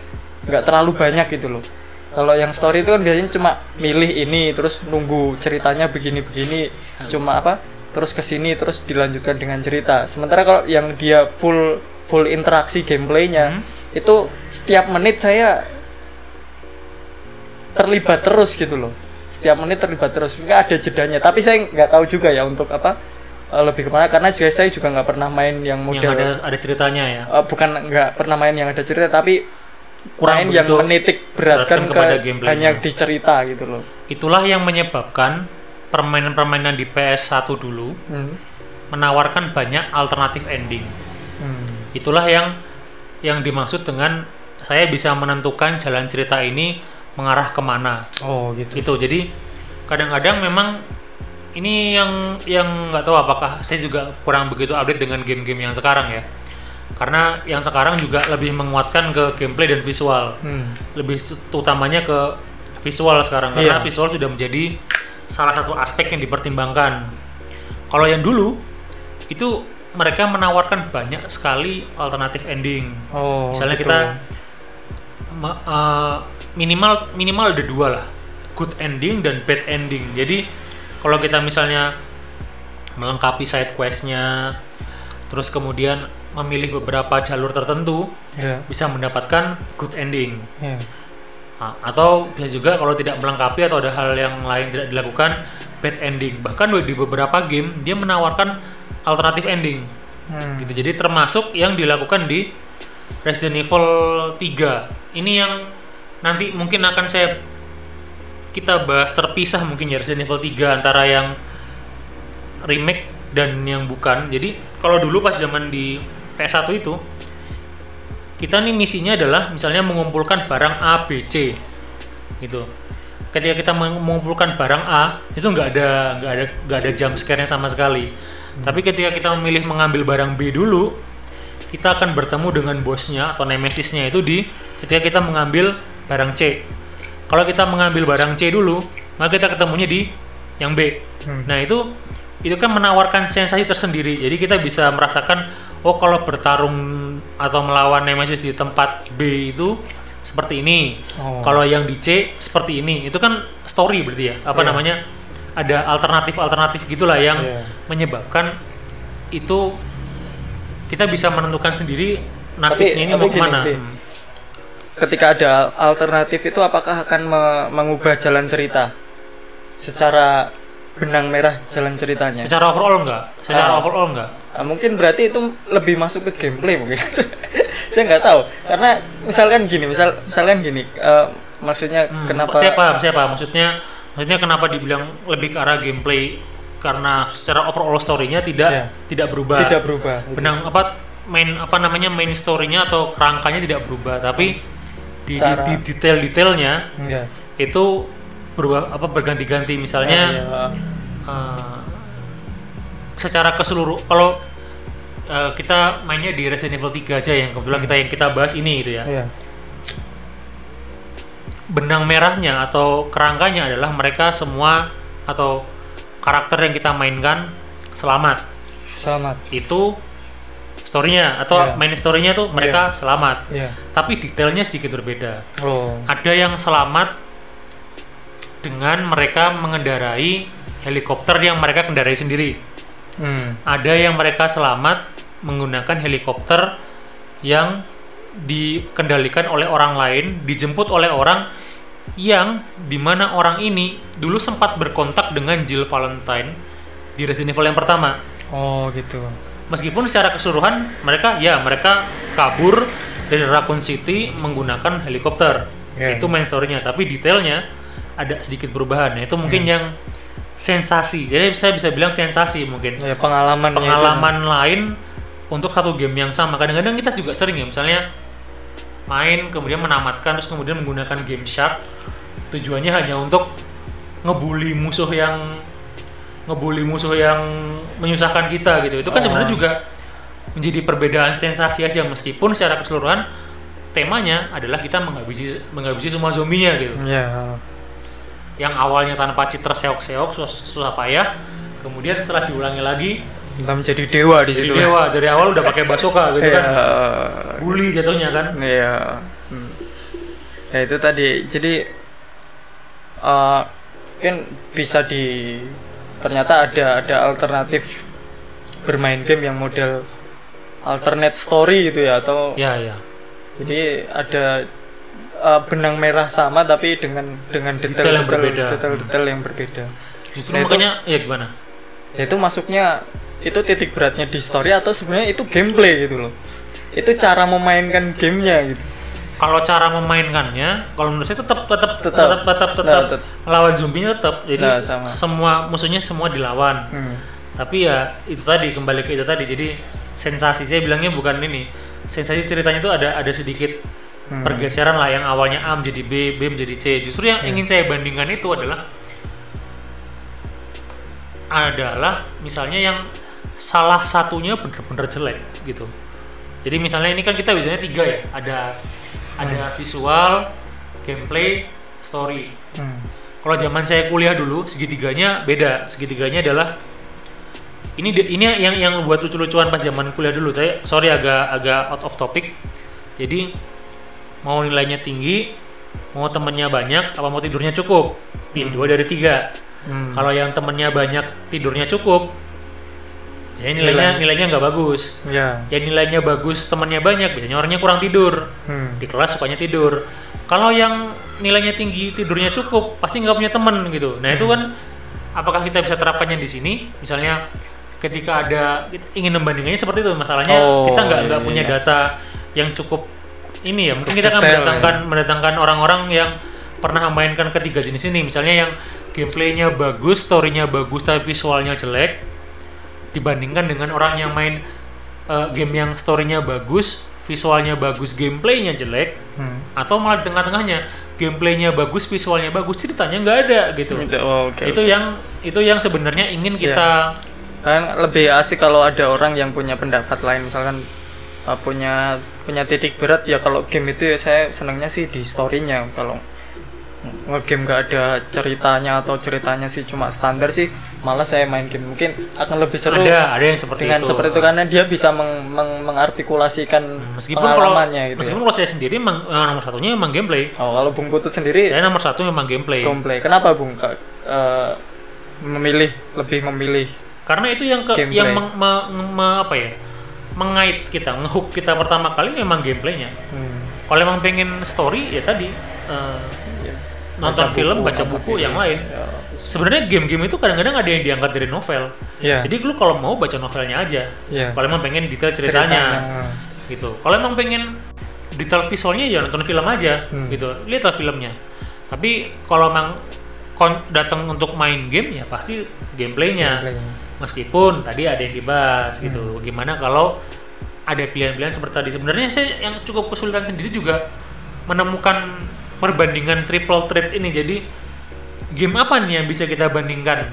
nggak terlalu banyak gitu loh kalau yang story itu kan biasanya cuma milih ini terus nunggu ceritanya begini-begini cuma apa terus ke sini terus dilanjutkan dengan cerita sementara kalau yang dia full full interaksi gameplaynya Hmm. itu setiap menit saya terlibat terus gitu loh setiap menit terlibat terus nggak ada jedanya tapi saya nggak tahu juga ya untuk apa eh, lebih ke mana karena juga saya juga nggak pernah main yang Yang model ada ada ceritanya ya. eh, bukan nggak pernah main yang ada cerita tapi Kurang main yang menitik beratkan beratkan ke hanya di cerita gitu loh Itulah yang menyebabkan permainan-permainan di PS1 dulu Hmm. menawarkan banyak alternatif ending. Hmm. Itulah yang yang dimaksud dengan saya bisa menentukan jalan cerita ini mengarah ke mana. oh gitu Gitu. Jadi kadang-kadang memang ini yang yang nggak tahu apakah saya juga kurang begitu update dengan game-game yang sekarang ya. Karena yang sekarang juga lebih menguatkan ke gameplay dan visual. Hmm. Lebih utamanya ke visual sekarang karena Iya. visual sudah menjadi salah satu aspek yang dipertimbangkan. Kalau yang dulu itu mereka menawarkan banyak sekali alternatif ending. oh Misalnya gitu. kita eh, minimal minimal ada dua lah, good ending dan bad ending. Jadi kalau kita misalnya melengkapi side questnya, terus kemudian memilih beberapa jalur tertentu, ya bisa mendapatkan good ending. ya Nah, atau bisa juga kalau tidak melengkapi atau ada hal yang lain tidak dilakukan bad ending. Bahkan di beberapa game dia menawarkan alternatif ending Hmm. gitu. Jadi termasuk yang dilakukan di Resident Evil 3. Ini yang nanti mungkin akan saya kita bahas terpisah mungkin ya Resident Evil 3 antara yang remake dan yang bukan. Jadi kalau dulu pas zaman di PS1 itu kita nih misinya adalah misalnya mengumpulkan barang A, B, C gitu. Ketika kita meng- mengumpulkan barang A itu nggak ada nggak ada nggak ada jump scare-nya sama sekali. Tapi ketika kita memilih mengambil barang B dulu, kita akan bertemu dengan bosnya atau nemesisnya itu di ketika kita mengambil barang C. Kalau kita mengambil barang C dulu, maka kita ketemunya di yang B. Hmm. Nah itu itu kan menawarkan sensasi tersendiri. Jadi kita bisa merasakan oh kalau bertarung atau melawan nemesis di tempat B itu seperti ini. Oh. Kalau yang di C seperti ini. Itu kan story berarti ya. Apa Iya. namanya? Ada alternatif-alternatif gitulah yang Iya. menyebabkan itu kita bisa menentukan sendiri nasibnya ini tapi mau gini, ke mana. Di. Hmm. ketika ada alternatif itu apakah akan me- mengubah jalan cerita secara benang merah jalan ceritanya Secara overall enggak? Secara Ah. overall enggak? Ah, mungkin berarti itu lebih masuk ke gameplay mungkin saya nggak tahu karena misalkan gini misal misalkan gini eh, maksudnya Hmm, kenapa Saya paham, saya paham. Maksudnya, maksudnya kenapa dibilang lebih ke arah gameplay karena secara overall story-nya tidak Iya. tidak berubah. tidak berubah Benang apa main apa namanya main story-nya atau kerangkanya tidak berubah, tapi di, di, Cara- di detail-detailnya Iya. itu berubah apa berganti-ganti. Misalnya Iya. eh, secara ke seluruh kalau eh, kita mainnya di Resident Evil 3 aja yang kebetulan kita yang kita bahas ini gitu ya. Iya. benang merahnya atau kerangkanya adalah mereka semua atau karakter yang kita mainkan selamat selamat itu storynya atau Iya. main storynya tuh mereka selamat Iya. tapi detailnya sedikit berbeda oh ada yang selamat dengan mereka mengendarai helikopter yang mereka kendarai sendiri hmm. ada yang mereka selamat menggunakan helikopter yang dikendalikan oleh orang lain, dijemput oleh orang yang di mana orang ini dulu sempat berkontak dengan Jill Valentine di Resident Evil yang pertama. oh gitu Meskipun secara keseluruhan mereka ya mereka kabur dari Raccoon City menggunakan helikopter. Ya. Itu main story-nya, tapi detailnya ada sedikit perubahan. Nah, itu mungkin yang sensasi. Jadi saya bisa bilang sensasi mungkin ya pengalaman pengalaman lain untuk satu game yang sama. Kadang-kadang kita juga sering ya, misalnya main kemudian menamatkan terus kemudian menggunakan game shark tujuannya hanya untuk ngebully musuh yang ngebully musuh yang menyusahkan kita gitu. Itu kan Oh. sebenarnya juga menjadi perbedaan sensasi aja. Meskipun secara keseluruhan temanya adalah kita menghabisi menghabisi semua zombinya gitu. Ya yang awalnya tanpa citra seok-seok susah, susah payah. Kemudian setelah diulangi lagi kita menjadi dewa di situ. dewa. Dari awal udah pakai basoka gitu ya kan bully jatuhnya kan. Ya Hmm. ya itu tadi. Jadi eh kan bisa di ternyata ada ada alternatif bermain game yang model alternate story gitu ya atau ya ya. Jadi ada eh, benang merah sama tapi dengan dengan Detail detail yang berbeda. detail detail yang berbeda. Justru Nah, itu- makanya ya gimana? Ya, itu masuknya itu titik beratnya di story atau sebenarnya itu gameplay gitu loh. Itu cara memainkan gamenya gitu kalau cara memainkannya kalau menurut saya tetap tetap Tetap. tetap tetap tetap, Nah, tet- lawan zombinya tetap jadi Nah, sama. semua musuhnya semua dilawan Hmm. tapi ya itu tadi kembali ke itu tadi jadi sensasi saya bilangnya bukan ini sensasi ceritanya itu ada ada sedikit Hmm. pergeseran lah yang awalnya A menjadi B B menjadi C justru yang Ya. ingin saya bandingkan itu adalah adalah misalnya yang salah satunya bener-bener jelek gitu jadi misalnya ini kan kita biasanya tiga ya ada ada visual gameplay story. Hmm. kalau zaman saya kuliah dulu segitiganya beda. Segitiganya adalah ini ini yang yang buat lucu-lucuan pas zaman kuliah dulu. Saya sorry agak agak out of topic. Jadi mau nilainya tinggi mau temennya banyak apa mau tidurnya cukup? Pilih dua dari tiga. Hmm. kalau yang temennya banyak tidurnya cukup ya nilainya nilainya nggak bagus. Ya. Ya nilainya bagus temennya banyak biasanya orangnya kurang tidur. Hmm. di kelas sukanya tidur. Kalau yang nilainya tinggi tidurnya cukup pasti nggak punya temen gitu. Nah itu Hmm. kan apakah kita bisa terapkannya di sini? Misalnya ketika ada ingin membandingkannya seperti itu. Masalahnya Oh, kita nggak nggak iya, punya iya. data yang cukup ini ya. Mungkin kita akan mendatangkan mendatangkan orang-orang yang pernah memainkan ketiga jenis ini. Misalnya yang gameplaynya bagus storynya bagus tapi visualnya jelek dibandingkan dengan orang yang main eh, game yang storynya bagus visualnya bagus gameplaynya jelek Hmm. atau malah di tengah-tengahnya gameplaynya bagus visualnya bagus ceritanya nggak ada gitu. Itu- oh, oke, itu yang itu yang sebenarnya ingin kita kan lebih asik kalau ada orang yang punya pendapat lain. Misalkan uh, punya punya titik berat ya kalau game itu ya saya senangnya sih di storynya. Kalau ngegame nggak ada ceritanya atau ceritanya sih cuma standar sih malah saya main game. Mungkin akan lebih seru ada ada yang seperti dengan itu. seperti itu karena dia bisa meng- meng- mengartikulasikan meskipun kalau pengalamannya gitu meskipun ya. kalau saya sendiri emang, eh, nomor satunya emang gameplay. Oh, kalau Bung Putut sendiri? Saya nomor satu memang gameplay. Gameplay. Kenapa Bung? Eh, memilih lebih memilih karena itu yang ke, Gameplay. yang meng- me- me- apa ya? Mengait kita ngehook kita pertama kali memang gameplaynya. Hmm, kalau emang pengen story ya tadi eh, ya. nonton Baca film buku, baca buku yang lain. Ya. Sebenarnya game-game itu kadang-kadang ada yang diangkat dari novel. Ya. jadi lu kalau mau baca novelnya aja. Ya. kalau emang pengen detail ceritanya, gitu. Kalau emang pengen detail visualnya ya nonton film aja Hmm. gitu. Lihatlah filmnya. Tapi kalau emang datang untuk main game ya pasti gameplaynya. Gameplaynya. meskipun tadi ada yang dibahas gitu. Hmm. gimana kalau ada pilihan-pilihan seperti tadi. Sebenarnya saya yang cukup kesulitan sendiri juga menemukan perbandingan triple threat ini. Jadi game apa nih yang bisa kita bandingkan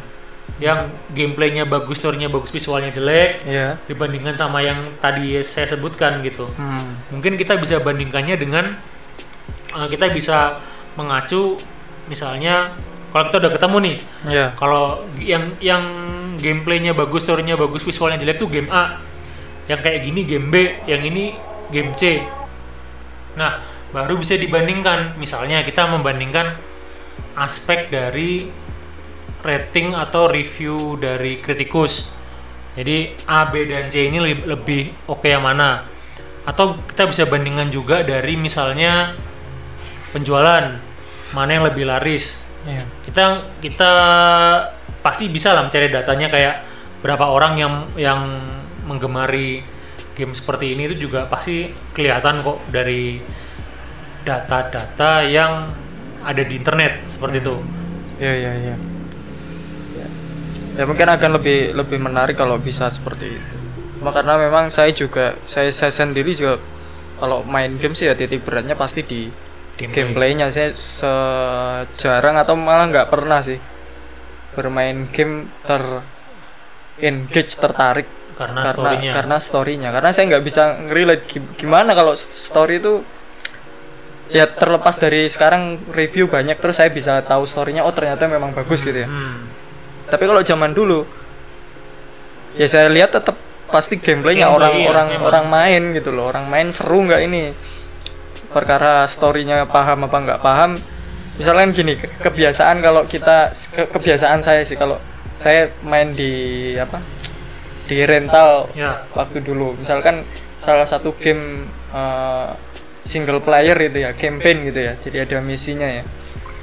yang gameplaynya bagus, storynya bagus, visualnya jelek Iya. dibandingkan sama yang tadi saya sebutkan gitu Hmm. mungkin kita bisa bandingkannya dengan eh, kita bisa mengacu misalnya kalau kita udah ketemu nih Ya. kalau yang yang gameplaynya bagus, storynya bagus, visualnya jelek tuh game A. Yang kayak gini game B, yang ini game C. Nah, baru bisa dibandingkan. Misalnya kita membandingkan aspek dari rating atau review dari kritikus. Jadi A, B, dan C ini lebih, lebih oke yang mana? Atau kita bisa bandingkan juga dari misalnya penjualan mana yang lebih laris Iya. kita kita pasti bisa lah mencari datanya kayak berapa orang yang yang menggemari game seperti ini itu juga pasti kelihatan kok dari data-data yang ada di internet seperti itu. Iya, iya, iya. Ya. Mungkin akan lebih lebih menarik kalau bisa seperti itu. Cuma karena memang saya juga saya saya sendiri juga kalau main game sih ya titik beratnya pasti di Gameplay. gameplaynya saya sejarang atau malah nggak pernah sih bermain game ter engage tertarik karena, karena storynya karena storynya karena saya nggak bisa relate Gi- gimana kalau story itu ya terlepas dari sekarang review banyak terus saya bisa tahu storynya oh ternyata memang bagus gitu ya. Hmm. tapi kalau zaman dulu ya saya lihat tetap pasti gameplaynya Gameplay, orang iya, orang memang. orang main gitu loh. Orang main seru nggak ini? Perkara storynya paham apa nggak paham? Misalkan gini ke- kebiasaan kalau kita ke- kebiasaan saya sih kalau saya main di apa? Di rental ya. waktu dulu. Misalkan salah satu game eh, single player itu ya campaign gitu ya. Jadi ada misinya ya.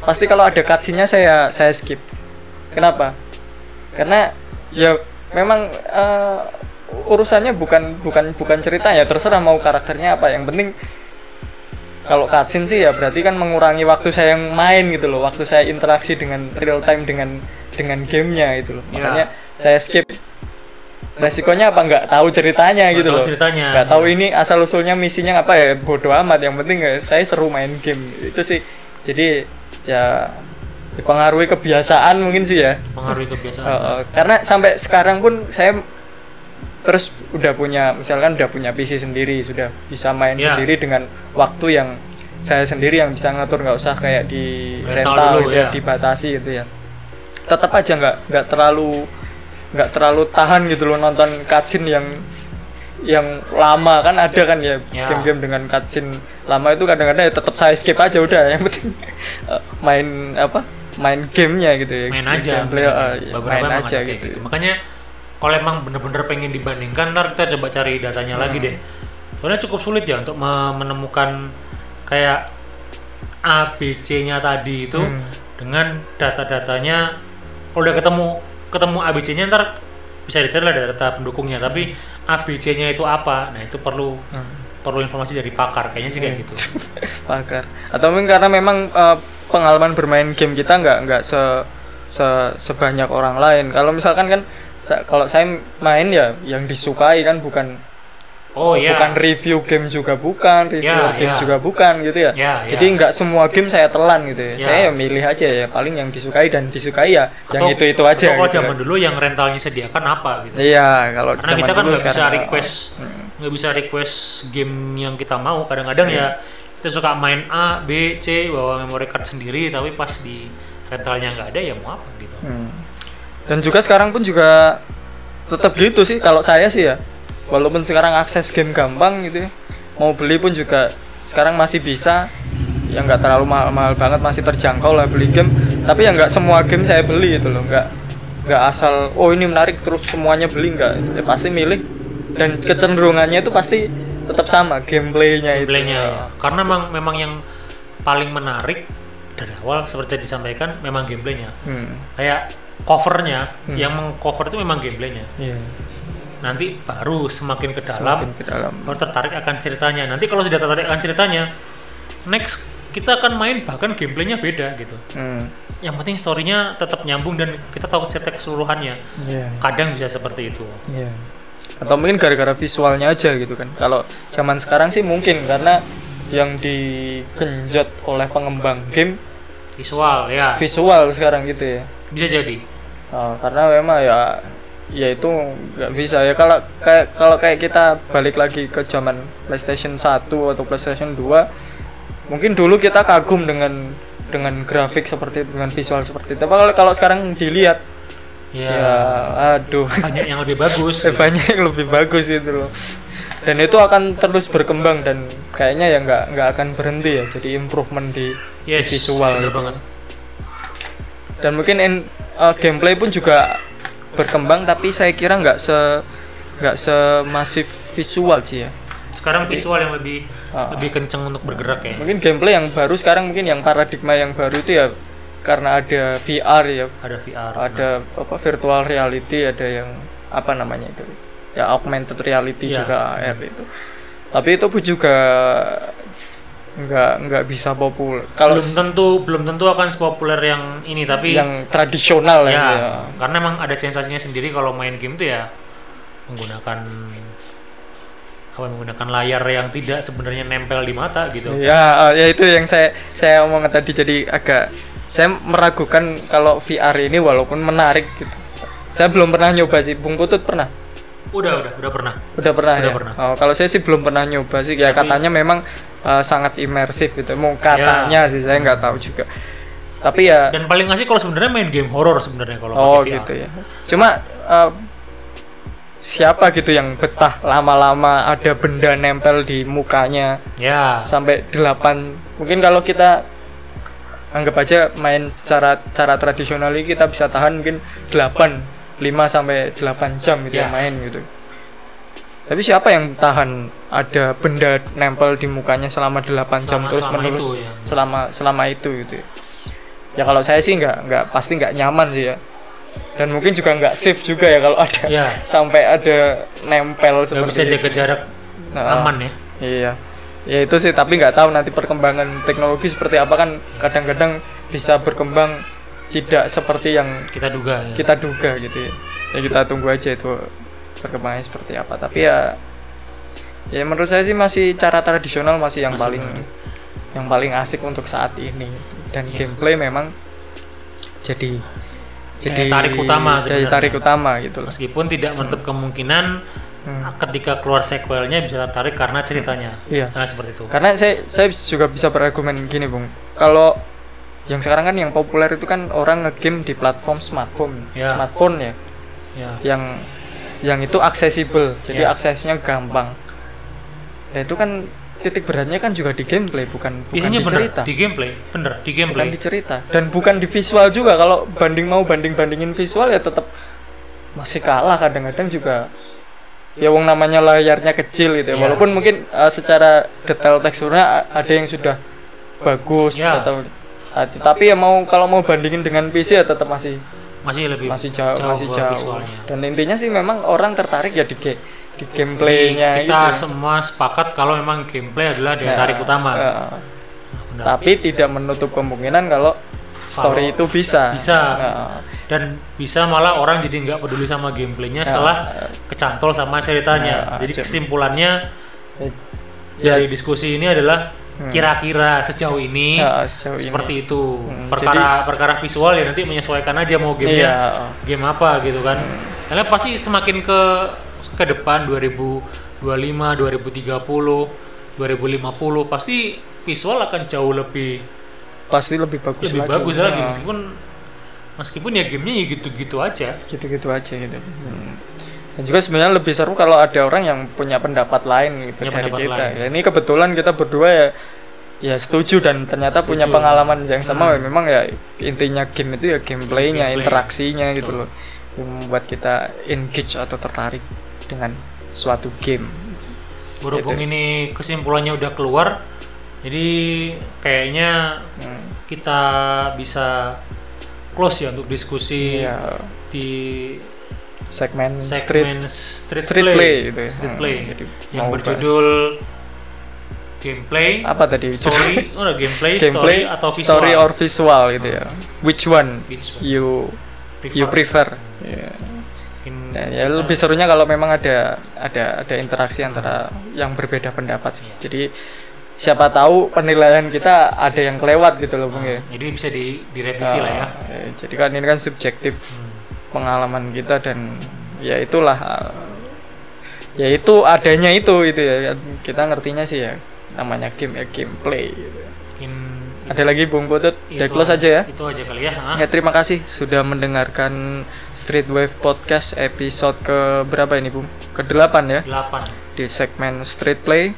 Pasti kalau ada cutscene-nya saya saya skip. Kenapa? Karena ya memang eh, urusannya bukan bukan bukan cerita ya. Terserah mau karakternya apa. Yang penting kalau cutscene sih ya berarti kan mengurangi waktu saya yang main gitu loh. Waktu saya interaksi dengan real time dengan dengan gamenya gitu loh. Ya. makanya saya skip resikonya apa? Nggak tahu ceritanya Nggak gitu tahu loh. ceritanya. nggak tahu ini asal usulnya misinya apa ya? Bodoh amat. Yang penting ya saya seru main game. Itu sih. Jadi ya dipengaruhi kebiasaan mungkin sih ya. Pengaruhi kebiasaan. Uh, uh, karena sampai sekarang pun saya terus udah punya misalkan udah punya PC sendiri sudah bisa main Ya. sendiri dengan waktu yang saya sendiri yang bisa ngatur. Nggak usah kayak di Rental rental, dulu, gitu ya, ya. dibatasi gitu ya. Tetap aja nggak nggak terlalu nggak terlalu tahan gitu loh nonton cutscene yang yang lama. Kan ada kan ya Ya. game-game dengan cutscene lama itu kadang-kadang ya tetap saya skip aja udah. Yang penting uh, main apa main gamenya gitu ya. Main aja Gameplay, uh, beberapa main aja kayak gitu, makanya kalau emang bener-bener pengen dibandingkan ntar kita coba cari datanya lagi Hmm. deh. Soalnya cukup sulit ya untuk me- menemukan kayak A B C nya tadi itu Hmm. dengan data-datanya kalau udah ketemu ketemu A B C nya ntar bisa dicari lah data pendukungnya. Tapi A B C nya itu apa? Nah itu perlu Hmm. perlu informasi dari pakar. Kayaknya sih kayak Hmm. gitu. Pakar. Atau mungkin karena memang uh, pengalaman bermain game kita nggak nggak se, se- sebanyak orang lain. Kalau misalkan kan sa- kalau saya main ya yang disukai kan bukan oh iya bukan review game juga bukan review Ya, game ya. juga bukan gitu ya, Ya, ya. jadi nggak semua game saya telan gitu ya, Ya. saya ya milih aja ya paling yang disukai dan disukai ya yang Atau- itu itu aja atau kalau gitu zaman kan. dulu yang rentalnya sediakan apa gitu iya kalau karena zaman kita kan nggak bisa request Hmm. nggak bisa request game yang kita mau kadang-kadang Iya. ya kita suka main A B C bawa memory card sendiri tapi pas di rentalnya nggak ada ya mau apa gitu Hmm. Dan juga sekarang pun juga tetap gitu sih kalau saya sih ya. Walaupun sekarang akses game gampang gitu ya. Mau beli pun juga sekarang masih bisa yang nggak terlalu mahal-mahal banget masih terjangkau lah beli game tapi ya nggak semua game saya beli itu loh nggak nggak asal oh ini menarik terus semuanya beli nggak ya pasti milih dan kecenderungannya itu pasti tetap sama gameplaynya itu gameplaynya ya. karena memang memang yang paling menarik dari awal seperti yang disampaikan memang gameplaynya hmm. kayak covernya Hmm. yang mengcover itu memang gameplaynya iya nanti baru semakin ke dalam Semakin ke dalam baru tertarik akan ceritanya nanti kalau sudah tertarik akan ceritanya next kita akan main bahkan gameplaynya beda gitu hmm. yang penting storynya tetap nyambung dan kita tahu cerita keseluruhannya iya kadang bisa seperti itu Iya. Atau mungkin gara-gara visualnya aja gitu kan. Kalau zaman sekarang sih mungkin karena yang digenjot oleh pengembang game visual ya visual sekarang gitu ya. bisa jadi Oh, karena memang ya ya itu nggak bisa ya. Kalau kayak kalau kayak kita balik lagi ke zaman PlayStation 1 atau PlayStation 2 mungkin dulu kita kagum dengan dengan grafik seperti itu dengan visual seperti itu. Tapi kalau kalau sekarang dilihat ya, ya aduh. Banyak yang lebih bagus Eh, banyak yang lebih bagus itu loh. Dan itu akan terus berkembang dan kayaknya ya nggak nggak akan berhenti ya. Jadi improvement di, di yes visual bener gitu. banget. Dan mungkin in- uh, gameplay pun juga berkembang tapi saya kira nggak se nggak semasif visual sih ya. Sekarang visual yang lebih Ah. lebih kenceng untuk bergerak ya. Mungkin gameplay yang baru sekarang mungkin yang paradigma yang baru itu ya karena ada VR ya. Ada VR ada apa virtual reality ada yang apa namanya itu. Ya augmented reality Iya. juga AR itu. Tapi itu pun juga nggak nggak bisa populer. Kalau belum tentu belum tentu akan sepopuler yang ini tapi yang tradisional ya, ya, ya. karena emang ada sensasinya sendiri kalau main game tuh ya menggunakan apa menggunakan layar yang tidak sebenarnya nempel di mata gitu. Ya eh, ya itu yang saya saya omong tadi. Jadi agak saya meragukan kalau VR ini walaupun menarik gitu. Saya belum pernah nyoba sih. Bung Putut pernah Udah, udah, udah pernah. udah pernah Udah ya? pernah. Oh, kalau saya sih belum pernah nyoba sih. Ya Tapi- katanya memang uh, sangat imersif gitu. Mau katanya sih saya nggak tahu juga. Tapi ya Dan paling asik kalau sebenarnya main game horror sebenarnya kalau oh gitu ya. Cuma uh, siapa gitu yang betah lama-lama ada benda nempel di mukanya Ya. sampai 8 mungkin kalau kita anggap aja main secara cara tradisional ini kita bisa tahan mungkin 8 5 sampai 8 jam gitu Ya. main gitu tapi siapa yang tahan ada benda nempel di mukanya selama 8 jam Selama- terus selama menerus itu, ya. selama selama itu gitu ya. ya kalau saya sih nggak nggak pasti nggak nyaman sih ya dan mungkin juga nggak safe juga ya kalau ada Ya. sampai ada nempel Gak seperti bisa itu. jaga jarak Nah, aman ya. Iya. Ya itu sih tapi nggak tahu nanti perkembangan teknologi seperti apa kan kadang-kadang bisa berkembang tidak seperti yang Kita duga ya. kita duga gitu ya. Ya kita tunggu aja itu perkembangannya seperti apa. Tapi ya ya menurut saya sih masih cara tradisional masih yang Masih paling benar. yang paling asik untuk saat ini dan Iya. gameplay memang jadi jadi tarik utama jadi tarik utama gitu loh. Meskipun tidak menutup kemungkinan Hmm. ketika keluar sequelnya bisa tertarik karena ceritanya. Iya. Nah, seperti itu. Karena saya saya juga bisa berargumen gini, Bung. Kalau yang sekarang kan yang populer itu kan orang ngegame di platform smartphone, Ya. smartphone ya, Ya. yang yang itu aksesibel, jadi Ya. aksesnya gampang. Nah itu kan titik beratnya kan juga di gameplay, bukan bukan Biasanya di bener cerita, di gameplay, bener di bukan gameplay. di cerita, dan bukan di visual juga. Kalau banding mau banding bandingin visual ya tetap masih kalah kadang-kadang juga. Ya wong namanya layarnya kecil gitu ya. Ya. Walaupun mungkin uh, secara detail teksturnya ada yang sudah bagus Ya. atau uh, tapi ya mau kalau mau bandingin dengan PC ya tetap masih Masih lebih masih jauh, masih ke jauh. visualnya. Dan intinya sih memang orang tertarik ya di ge- di gameplaynya kita itu. semua sepakat kalau memang gameplay adalah daya Ya, tarik utama. ya. Tapi tidak menutup kemungkinan kalau story Kalau itu bisa. bisa. Nah, dan bisa malah orang jadi nggak peduli sama gameplaynya Ya. setelah kecantol sama ceritanya. Ya, jadi kesimpulannya ya, dari diskusi ini adalah. Kira-kira sejauh ini ya, sejauh ini. seperti itu. Hmm, perkara perkara visual ya nanti menyesuaikan aja mau gamenya Iya. game apa gitu kan. Karena pasti semakin ke ke depan 2025, 2030, 2050 pasti visual akan jauh lebih Pasti lebih bagus lebih lagi. bagus lagi Nah, meskipun meskipun ya gamenya ya gitu-gitu aja. gitu-gitu aja gitu. Hmm. Dan juga sebenarnya lebih seru kalau ada orang yang punya pendapat lain gitu Punya dari pendapat kita. lain. Ya, ini kebetulan kita berdua ya ya setuju dan ternyata punya Setuju. pengalaman yang sama Hmm. memang ya intinya game itu ya gameplaynya, Gameplay. interaksinya gitu Betul. loh. Yang membuat kita engage atau tertarik dengan suatu game. Berhubung Gitu. ini kesimpulannya udah keluar, jadi kayaknya Hmm. kita bisa close ya untuk diskusi Ya, di segmen, street segmen street, street play, play gitu ya. street Hmm, play jadi yang berjudul gameplay, apa tadi? story, oh, gameplay, gameplay story atau visual. story or visual gitu ya. Which one Which one? you you prefer? Ya. Mungkin Ya, ya lebih serunya kalau memang ada ada ada interaksi antara yang berbeda pendapat sih. Jadi siapa tahu penilaian kita ada yang kelewat gitu loh, Bung ya. Jadi bisa di direvisi lah ya. Ah, Jadi kan ini kan subjektif Hmm. Pengalaman kita dan ya itulah ah, ya itu adanya itu itu ya kita ngertinya sih ya namanya game ya gameplay gitu. Mungkin Ada lagi Bung itu close aja ya. Itu aja kali ya. ha? Ya terima kasih sudah mendengarkan Street Wave Podcast episode ke berapa ini Bung? Ke delapan ya Delapan. di segmen Street Play.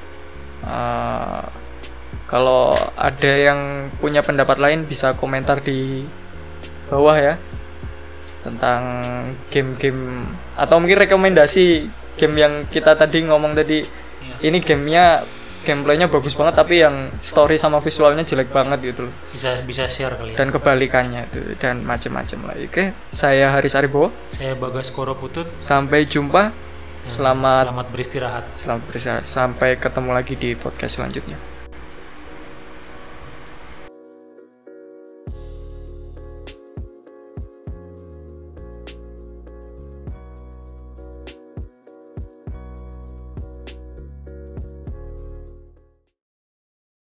Uh, kalau ada yang punya pendapat lain bisa komentar di bawah ya tentang game-game atau mungkin rekomendasi game yang kita tadi ngomong tadi Iya. ini gamenya gameplaynya bagus banget tapi yang story sama visualnya jelek banget gitu loh Bisa bisa share kali ya. dan kebalikannya itu dan macam-macam lah. Oke, saya Haris Aribowo. Saya Bagas Koro Putut. Sampai jumpa. Selamat Selamat beristirahat. selamat beristirahat. Sampai ketemu lagi di podcast selanjutnya.